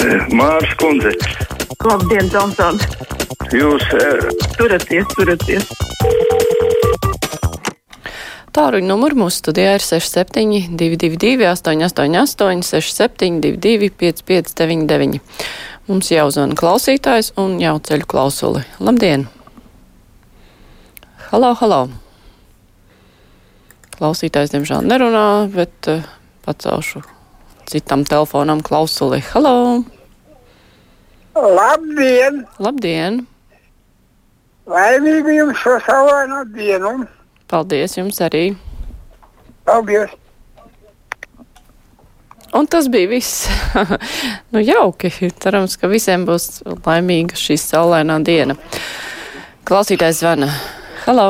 Mārs Kundze. Labdien, Džonsons! Jūs uh, turaties, turaties! Tāruņa numurs mūsu studijā ir 6722, 888, 672, 559. Mums jāuzvana klausītājs un jāceļ klausuli. Labdien! Halo, halo! Klausītājs, diemžēl, nerunā, bet uh, pacelšu citam telefonam klausuli. Halo! Labdien! Labdien! Laimīgu jums šo saulaino dienu! Paldies jums arī! Paldies! Un tas bija viss. nu, jauki. Cerams, ka visiem būs laimīga šī saulainā diena. Klausītājs zvana. Halo!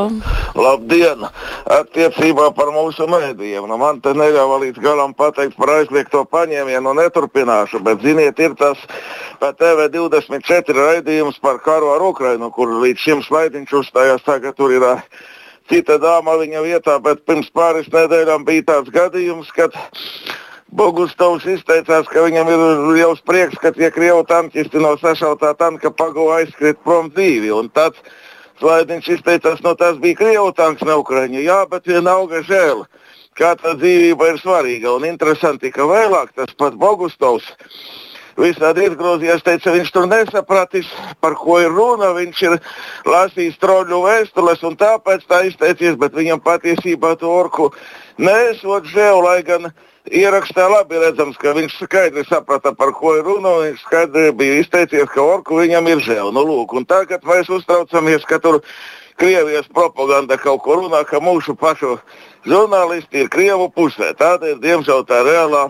Labdien! Attiecībā par mūsu mēdījiem. Nu, man te neļāva līdz galam pateikt par aizliegto paņēmienu, neturpināšu, bet ziniet, ir tas pa TV24 raidījums par karu ar Ukrainu, kur līdz šim slaidiņš uzstājās. Tagad tur ir cita dāma viņa vietā, bet pirms pāris nedēļām bija tāds gadījums, kad Bogustovs izteicās, ka viņam ir jau prieks, ka tie krievu tankisti no sašautā tanka pagūda aizskriet prom dzīvi. Un tāds slaidiņš izteicās, no tas bija krievu tanks, ne Ukraiņa. Jā, bet vienalga žēl. Kā tā dzīvība ir svarīga un interesanti, ka vēlāk tas pats Bogustovs visādi izgrozījās, teica, viņš tur nesapratis, par ko ir runa. Viņš ir lasījis troļu vēstules un tāpēc tā izteicies, bet viņam patiesībā to orku nesot žēl, lai gan ierakstā labi redzams, ka viņš skaidri saprata, par ko ir runa. Viņš skaidri bija izteicies, ka orku viņam ir žēl. Nu, lūk, tagad mēs uztraucamies, ka tur Krievijas propaganda kaut ko runā, ka mūsu pašu žurnālisti ir Krievu pusē. Tāda ir diemžēl tā reālā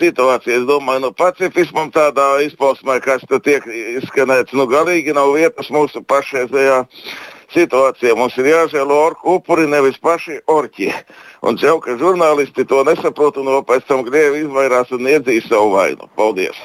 situācija. Es domāju, nu, pacifismam tādā izpausmē, kas tur tiek izskanēts, nu, galīgi nav vietas mūsu pašreizējā situācijā. Mums ir jāžēlo orku upuri, nevis paši orķi. Un jau, ka žurnālisti to nesaprot un pēc tam grievi izvairās un iedzīs savu vainu. Paldies!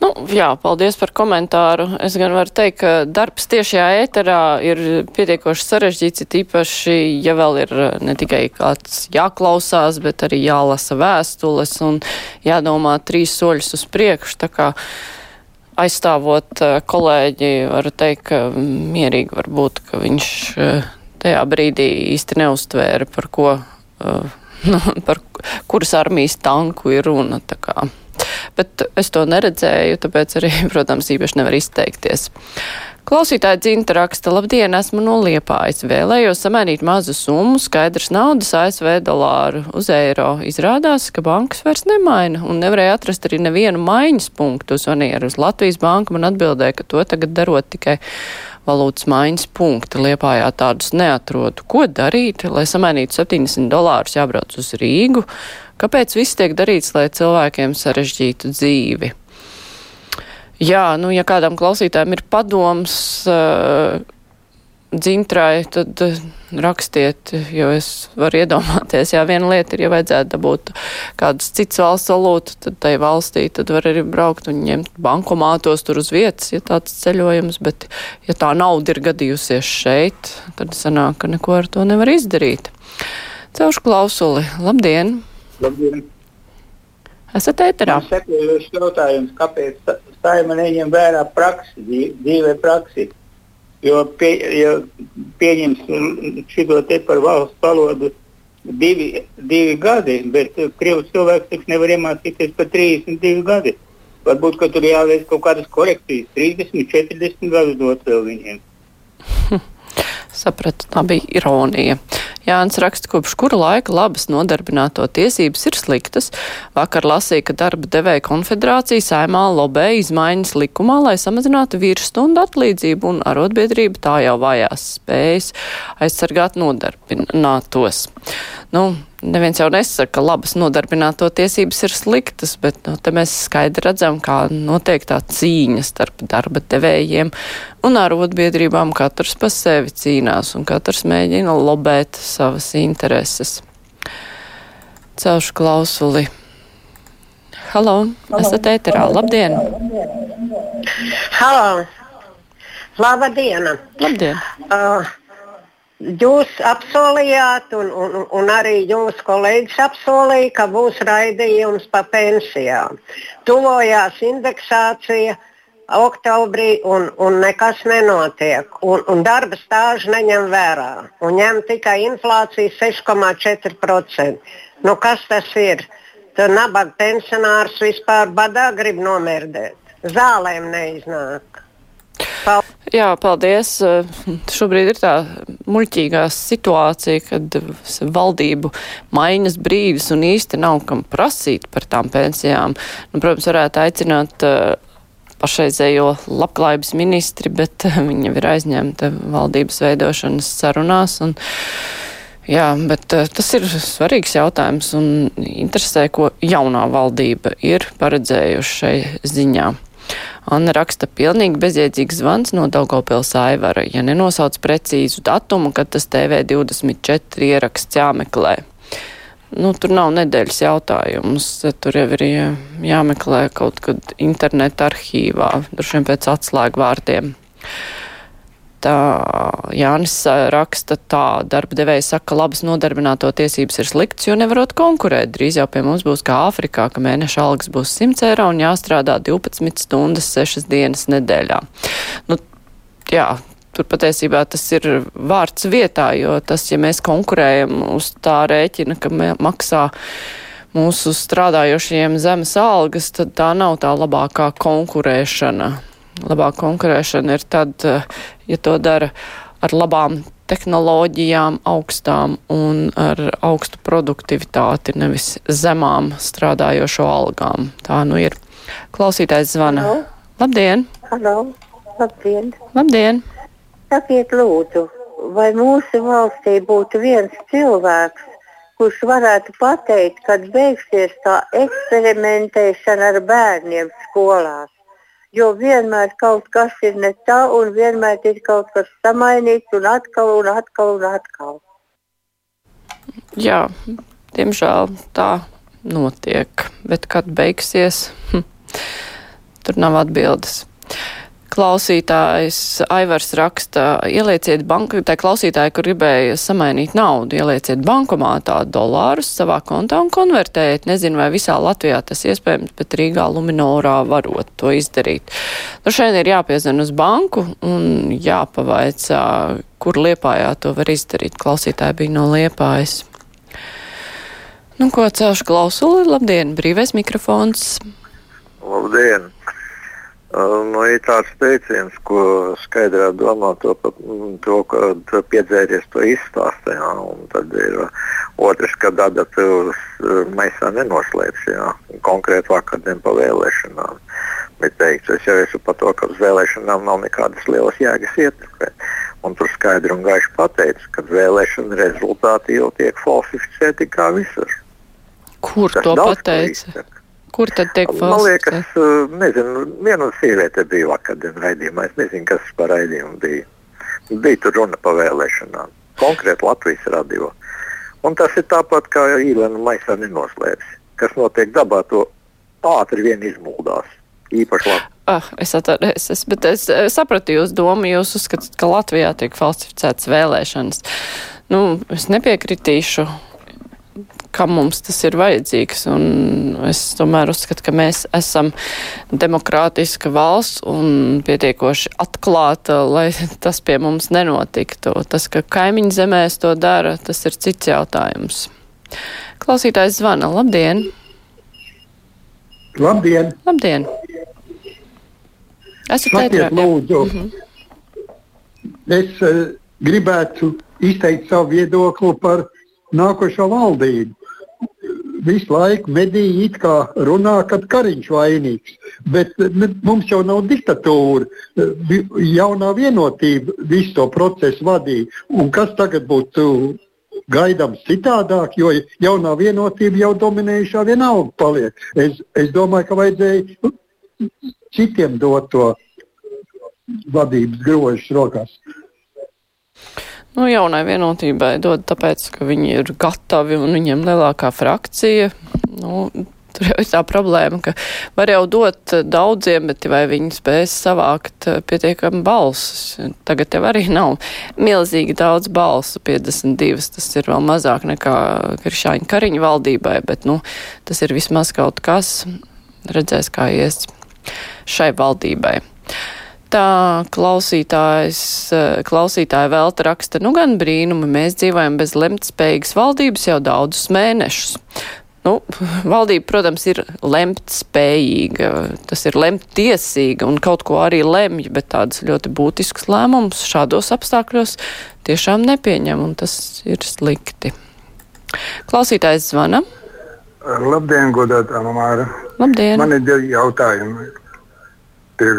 Nu, jā, paldies par komentāru. Es gan varu teikt, ka darbs tiešajā ēterā ir pietiekoši sarežģīts, tīpaši, ja vēl ir ne tikai kāds jāklausās, bet arī jālasa vēstules un jādomā trīs soļus uz priekšu. Aizstāvot kolēģi, varu teikt, ka mierīgi var būt, ka viņš tajā brīdī īsti neustvēra, par ko, nu, par kuras armijas tanku ir runa. Bet es to neredzēju, tāpēc arī, protams, īpaši nevar izteikties. Klausītāja dzinta raksta, labdien, esmu no Liepājas. Vēlējos samainīt mazu summu, skaidrs naudas ASV dolāru uz eiro. Izrādās, ka bankas vairs nemaina un nevarēja atrast arī nevienu maiņas punktu. Zvanīja uz Latvijas banku, man atbildēja, ka to tagad darot tikai valūtas maiņas punkti. Liepājā tādus neatrodu. Ko darīt, lai samainītu 70 dolārus jābrauc uz Rīgu? Kāpēc viss tiek darīts, lai cilvēkiem sarežģītu dzīvi? Jā, nu, ja kādam klausītājam ir padoms uh, dzintrai, tad uh, rakstiet, jo es varu iedomāties, jā, viena lieta ir, ja vajadzētu dabūt kādas cits valsts valūtu, tad tai valstī, tad var arī braukt un ņemt bankomātos tur uz vietas, ja tāds ceļojums, bet ja tā nauda ir gadījusies šeit, tad sanāk, ka neko ar to nevar izdarīt. Celšu klausuli. Labdien! Labdien! Esat ēterā? Sekojošs jautājums, kāpēc saima neņem vērā praksi, dzīvē praksi? Jo, pie, ja pieņems šo te par valsts valodu divi, divi gadi, bet krievu cilvēks taču nevar iemācīties par 32 gadi. Varbūt, ka tur jāveic kaut kādas korekcijas, 30, 40 gadus dot vēl viņiem. Sapratu, tā bija ironija. Jānis raksta, kopš kura laika labas nodarbināto tiesības ir sliktas. Vakar lasīja, ka darba devēja konfederācija saimā lobē izmaiņas likumā, lai samazinātu virsstundu atlīdzību un arotbiedrība tā jau vajās spējas aizsargāt nodarbinātos. Nu, neviens jau nesaka, ka labas nodarbināto tiesības ir sliktas, bet nu, te mēs skaidri redzam, kā notiek tā cīņa starp darba devējiem un arotbiedrībām. Katrs pa sevi cīnās un katrs mēģina lobēt savas intereses. Celšu klausuli. Halo, esat ēterā. Labdien! Halo! Labdien! Labdien! Uh, jūs apsolījāt, un, un, un arī jūsu kolēģis apsolīja, ka būs raidījums par pensijām. Tuvojās indeksācija oktobrī, un, un nekas nenotiek. Un, un darba stāžu neņem vērā. Un ņem tikai inflāciju 6,4%. Nu, kas tas ir? Tur nabaga pensionārs vispār badā grib nomirdēt. Zālēm neiznāk. Jā, paldies. Šobrīd ir tā muļķīgā situācija, kad valdību maiņas brīdis un īsti nav kam prasīt par tām pensijām. Nu, protams, varētu aicināt pašreizējo labklājības ministri, bet viņa ir aizņemta valdības veidošanas sarunās. Un, jā, bet tas ir svarīgs jautājums un interesē, ko jaunā valdība ir paredzējuši šai ziņā. Anna raksta pilnīgi bezjēdzīgs zvans no Daugavpils Aivara, ja nenosauc precīzu datumu, kad tas TV24 ieraksts jāmeklē. Nu, tur nav nedēļas jautājums. Tur jau ir jāmeklē kaut kad interneta arhīvā, droši vien pēc atslēgu vārdiem. Tā Jānis raksta tā, darba devēja saka, ka labas nodarbināto tiesības ir slikts, jo nevarot konkurēt. Drīz jau pie mums būs kā Āfrikā, ka mēneša algas būs 100 eiro un jāstrādā 12 stundas 6 dienas nedēļā. Nu, jā, tur patiesībā tas ir vārds vietā, jo tas, ja mēs konkurējam uz tā rēķina, ka maksā mūsu strādājošiem zemes algas, tad tā nav tā labākā konkurēšana. Labākā konkurēšana ir tad, ja to dara ar labām tehnoloģijām, augstām un ar augstu produktivitāti, nevis zemām strādājošo algām. Tā nu ir. Klausītājs zvana. Halo. Labdien! Halo! Labdien! Labdien! Sakiet, lūdzu, vai mūsu valstī būtu viens cilvēks, kurš varētu pateikt, kad beigsies tā eksperimentēšana ar bērniem skolās? Jo vienmēr kaut kas ir ne tā, un vienmēr ir kaut kas samainīts, un atkal, un atkal, un atkal. Jā, diemžēl tā notiek. Bet kad beigsies, hm, tur nav atbildes. Klausītājs Aivars raksta, ielieciet banku, tā klausītāja, kur gribēja samainīt naudu, ielieciet bankomātā dolārus savā kontā un konvertējiet. Nezinu, vai visā Latvijā tas iespējams, bet Rīgā Luminorā varot to izdarīt. Nu, šeit ir jāpiezina uz banku un jāpavaicā, kur Liepājā to var izdarīt. Klausītāja bija no Liepājas. Nu, ko celšu klausuli? Labdien, brīvais mikrofons. Labdien! Nu, ir tāds teiciens, ko skaidrā domā to, to ka piedzēries to izstāstē, jā, un tad ir otrs, ka adatus maisā nenoslēps, jā, konkrēti vakardien pa vēlēšanām. Bet teikts, es jau esmu par to, ka uz vēlēšanām nav nekādas lielas jēgas ietekmēt. Un tur skaidri un gaiši pateicis, ka vēlēšana rezultāti jau tiek falsificēti kā visur. Kur Tas to pateica? Kur tad tiek falsificēts? Man liekas, uh, nezinu, viena sieviete bija vakardien raidījumā. Es nezinu, kas par raidījumu bija. Bija tur runa par vēlēšanām. Konkrēti Latvijas radio. Un tas ir tāpat kā īlēna maisā nenoslēpts. Kas notiek dabā, to ātri vien izmuldās. Īpaši labi. Ah, es atceros, es, bet es sapratu jūsu domu. Jūs uzskatāt, ka Latvijā tiek falsificētas vēlēšanas. Nu, es nepiekritīšu kam mums tas ir vajadzīgs. Un es tomēr uzskatu, ka mēs esam demokrātiska valsts un pietiekoši atklāta, lai tas pie mums nenotiktu. Tas, ka kaimiņu zemēs to dara, tas ir cits jautājums. Klausītājs zvana. Labdien! Labdien! Labdien! Esat Sakiet, lūdzu, mm -hmm. es uh, gribētu izteikt savu viedokli par nākošo valdību visu laiku mediji it kā runā, ka Kariņš vainīgs. Bet ne, mums jau nav diktatūra. Jaunā vienotība visu to procesu vadīja. Un kas tagad būtu gaidāms citādāk, jo jaunā vienotība jau dominējušā vienalga paliek. Es, es domāju, ka vajadzēja citiem dot to vadības grožus rokās. Nu, jaunai vienotībai dod tāpēc, ka viņi ir gatavi un viņiem lielākā frakcija. Nu, Tur jau ir tā problēma, ka var jau dot daudziem, bet vai viņi spēs savākt pietiekami balsus. Tagad jau arī nav milzīgi daudz balsu, 52, tas ir vēl mazāk nekā Krišāņa Kariņa valdībai, bet, nu, tas ir vismaz kaut kas. Redzēs, kā ies šai valdībai. Tā klausītājs, klausītāja velta raksta, nu gan brīnumi, mēs dzīvojam bez lemtspējīgas valdības jau daudzus mēnešus. Nu, valdība, protams, ir lemt spējīga, tas ir lemt tiesīga un kaut ko arī lemj, bet tādus ļoti būtiskus lēmumus šādos apstākļos tiešām nepieņem, un tas ir slikti. Klausītājs zvana. Labdien, godātā Māra. Labdien. Man ir divi jautājumi pie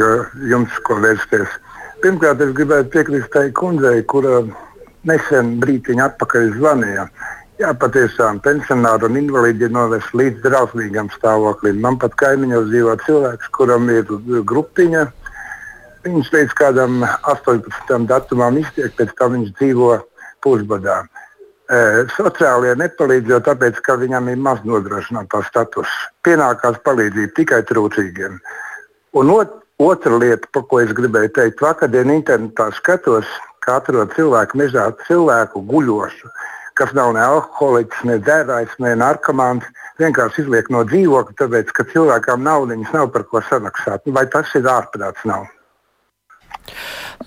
jums, ko vērsties. Pirmkārt, es gribētu piekrist tai kundzei, kura nesen brīdiņu atpakaļ zvanīja. Jā, patiešām pensionāri un invalīdi ir novest līdz drausmīgam stāvoklim. Man pat kaimiņos dzīvo cilvēks, kuram ir grupiņa. Viņš līdz kādam 18. datumam iztiek, pēc tam viņš dzīvo pusbadā. E, sociālie nepalīdz jau tāpēc, ka viņam ir maz nodrošinātā status. Pienākās palīdzība tikai trūcīgiem. Un ot, otra lieta, par ko es gribēju teikt, vakardien internetā skatos, kā atrod cilvēku mežā cilvēku guļošu kas nav ne alkoholiķis, ne dzērājs, ne narkomāns, vienkārši izliek no dzīvokļa, tāpēc, ka cilvēkam naudas nav par ko samaksāt. Vai tas ir ārprāts? Nav?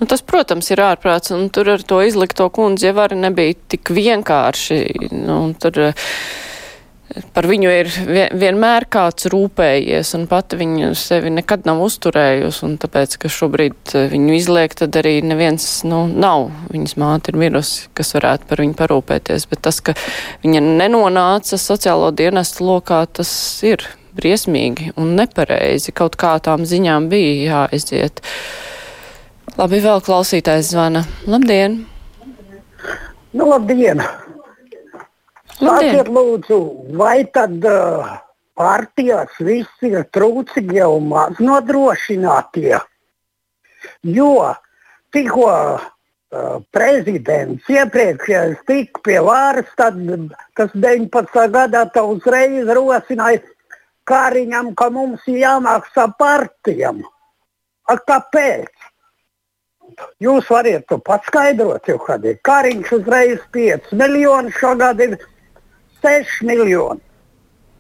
Nu, tas, protams, ir ārprāts, un tur ar to izlikto kundzi jau arī nebija tik vienkārši. Nu, tur, uh, par viņu ir vienmēr kāds rūpējies, un pati viņa sevi nekad nav uzturējusi, tāpēc, ka šobrīd eh, viņu izliek, tad arī neviens, nu, nav. Viņas māte ir mirusi, kas varētu par viņu parūpēties, bet tas, ka viņa nenonāca sociālo dienestu lokā, tas ir briesmīgi un nepareizi. Kaut kā tām ziņām bija jāaiziet. Labi, vēl klausītājs zvana. Labdien! Nu, labdien! Sakiet, lūdzu, vai tad uh, partijās visi ir trūcīgie un maz nodrošinātie? Jo tikko uh, prezidents iepriekšējais tika pie varas, tad tas 19. gadā tā uzreiz rosināja Kāriņam, ka mums ir jāmaksā partijam. A, kāpēc? Jūs varat to paskaidrot, jo Kāriņš uzreiz 5 miljoni šogad ir 6 miljoni.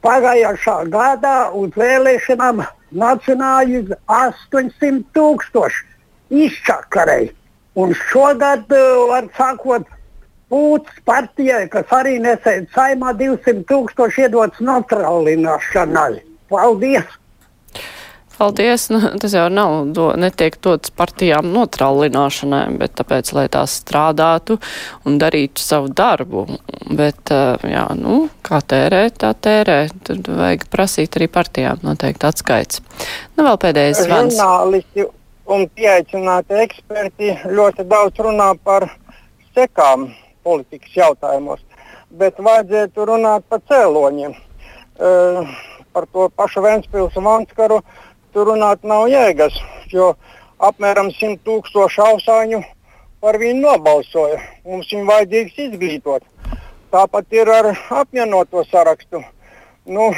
Pagājušā gadā uz vēlēšanām nacionāļi 800 tūkstoši izčakarēji. Un šogad, eh, var sakot, Pūtas partijai, kas arī nesēž saimā, 200 tūkstoši iedots neutralināšanai. Paldies! Paldies! Nu, tas jau nav, do, netiek dots partijām notrallināšanai, bet tāpēc, lai tās strādātu un darītu savu darbu. Bet, eh, jā, nu, kā tērē, tā tērē. Tad vajag prasīt arī partijām noteikti atskaits. Nu, vēl pēdējais zvans. Žurnālisti un pieaicināti eksperti ļoti daudz runā par sekām politikas jautājumos, bet vajadzētu runāt par cēloņiem. Uh, par to pašu Vēnspilsnu un Vanskaru tur runāt nav jēgas, jo apmēram 100 tūkstoši ausāņu par viņu nobalsoja. Mums viņu vajadzīgs izglītot. Tāpat ir ar apvienoto sarakstu. Nu,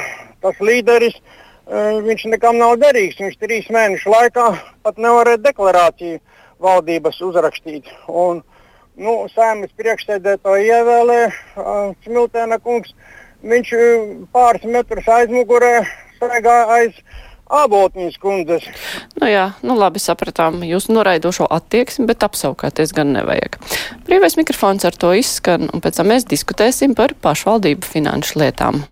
tas līderis eh, viņš nekam nav derīgs. Viņš trīs mēnešu laikā pat nevarēja deklarāciju valdības uzrakstīt. Un, nu, Sēmas priekšsēdētāju ievēlēja uh, Smiltēna kungs. Viņš uh, pāris metrus aizmugurē staigā aiz Āboltņas kundzes. Nu jā, nu labi sapratām jūsu noraidošo attieksmi, bet apsaukāties gan nevajag. Brīvais mikrofons ar to izskan, un pēc tam mēs diskutēsim par pašvaldību finanšu lietām.